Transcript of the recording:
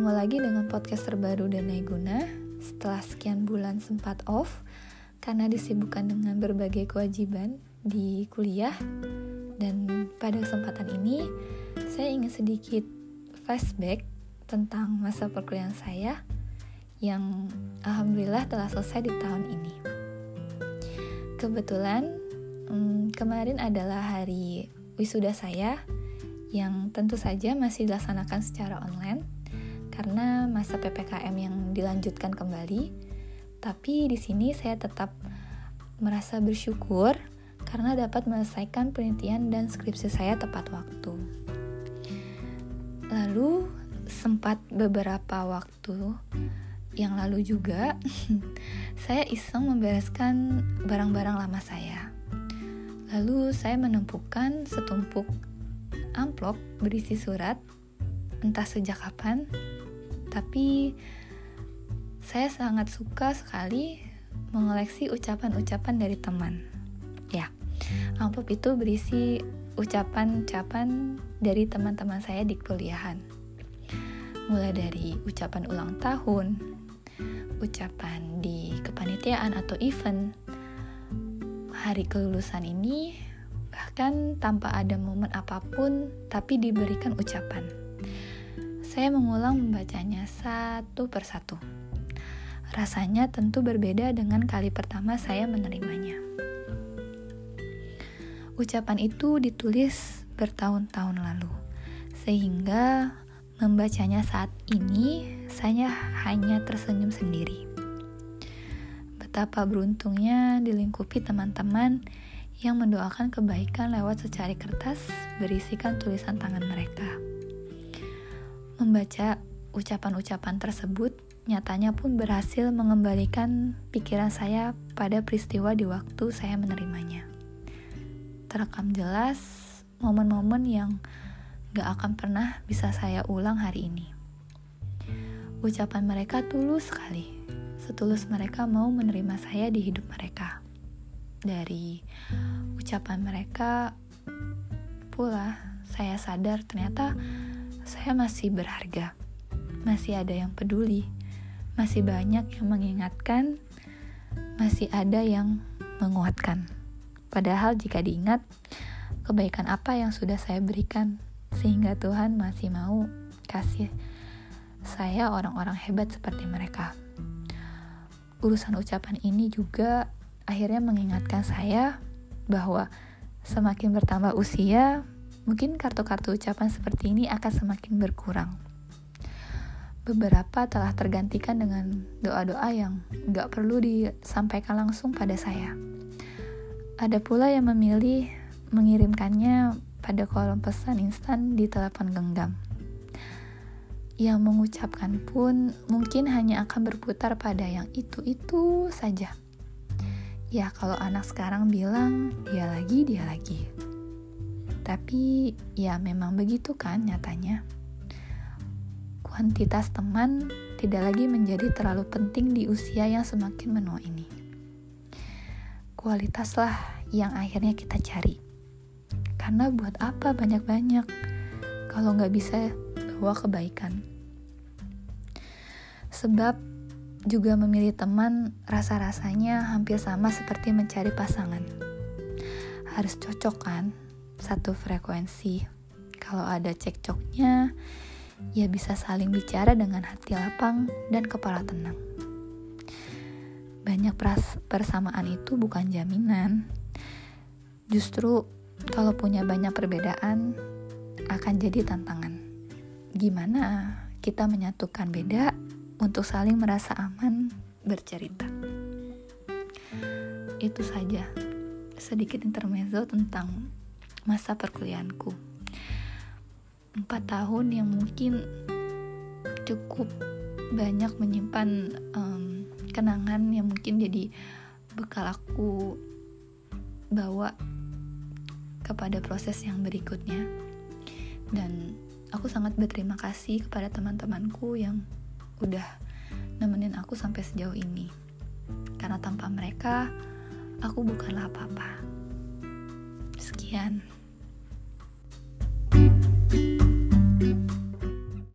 Ketemu lagi dengan podcast terbaru dan Guna setelah sekian bulan sempat off karena disibukkan dengan berbagai kewajiban di kuliah dan pada kesempatan ini saya ingin sedikit flashback tentang masa perkuliahan saya yang alhamdulillah telah selesai di tahun ini. Kebetulan hmm, kemarin adalah hari wisuda saya yang tentu saja masih dilaksanakan secara online karena masa PPKM yang dilanjutkan kembali. Tapi di sini saya tetap merasa bersyukur karena dapat menyelesaikan penelitian dan skripsi saya tepat waktu. Lalu sempat beberapa waktu yang lalu juga saya iseng membereskan barang-barang lama saya. Lalu saya menemukan setumpuk amplop berisi surat entah sejak kapan tapi saya sangat suka sekali mengoleksi ucapan-ucapan dari teman. Ya, amplop itu berisi ucapan-ucapan dari teman-teman saya di kuliahan. Mulai dari ucapan ulang tahun, ucapan di kepanitiaan atau event, hari kelulusan ini, bahkan tanpa ada momen apa pun, tapi diberikan ucapan saya mengulang membacanya satu persatu. Rasanya tentu berbeda dengan kali pertama saya menerimanya. Ucapan itu ditulis bertahun-tahun lalu, sehingga membacanya saat ini saya hanya tersenyum sendiri. Betapa beruntungnya dilingkupi teman-teman yang mendoakan kebaikan lewat secari kertas berisikan tulisan tangan mereka. Membaca ucapan-ucapan tersebut nyatanya pun berhasil mengembalikan pikiran saya pada peristiwa di waktu saya menerimanya. Terekam jelas momen-momen yang gak akan pernah bisa saya ulang hari ini. Ucapan mereka tulus sekali, setulus mereka mau menerima saya di hidup mereka. Dari ucapan mereka pula saya sadar ternyata saya masih berharga. Masih ada yang peduli. Masih banyak yang mengingatkan. Masih ada yang menguatkan. Padahal jika diingat, kebaikan apa yang sudah saya berikan sehingga Tuhan masih mau kasih saya orang-orang hebat seperti mereka. Urusan ucapan ini juga akhirnya mengingatkan saya bahwa semakin bertambah usia, mungkin kartu-kartu ucapan seperti ini akan semakin berkurang. Beberapa telah tergantikan dengan doa-doa yang gak perlu disampaikan langsung pada saya. Ada pula yang memilih mengirimkannya pada kolom pesan instan di telepon genggam. Yang mengucapkan pun mungkin hanya akan berputar pada yang itu-itu saja. Ya, kalau anak sekarang bilang dia lagi, dia lagi. Tapi ya memang begitu kan nyatanya. Kuantitas teman tidak lagi menjadi terlalu penting di usia yang semakin menua ini. Kualitaslah yang akhirnya kita cari. Karena buat apa banyak-banyak kalau nggak bisa bawa kebaikan. Sebab juga memilih teman rasa-rasanya hampir sama seperti mencari pasangan. Harus cocok kan? satu frekuensi. Kalau ada cekcoknya, ya bisa saling bicara dengan hati lapang dan kepala tenang. Banyak persamaan itu bukan jaminan. Justru kalau punya banyak perbedaan akan jadi tantangan. Gimana kita menyatukan beda untuk saling merasa aman bercerita. Itu saja sedikit intermezzo tentang masa perkuliahanku. Empat tahun yang mungkin cukup banyak menyimpan um, kenangan yang mungkin jadi bekal aku bawa kepada proses yang berikutnya. Dan aku sangat berterima kasih kepada teman-temanku yang udah nemenin aku sampai sejauh ini. Karena tanpa mereka, aku bukanlah apa-apa. Sekian. thank you